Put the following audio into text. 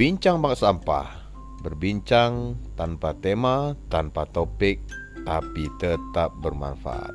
Bincang Bang Sampah Berbincang tanpa tema, tanpa topik Tapi tetap bermanfaat.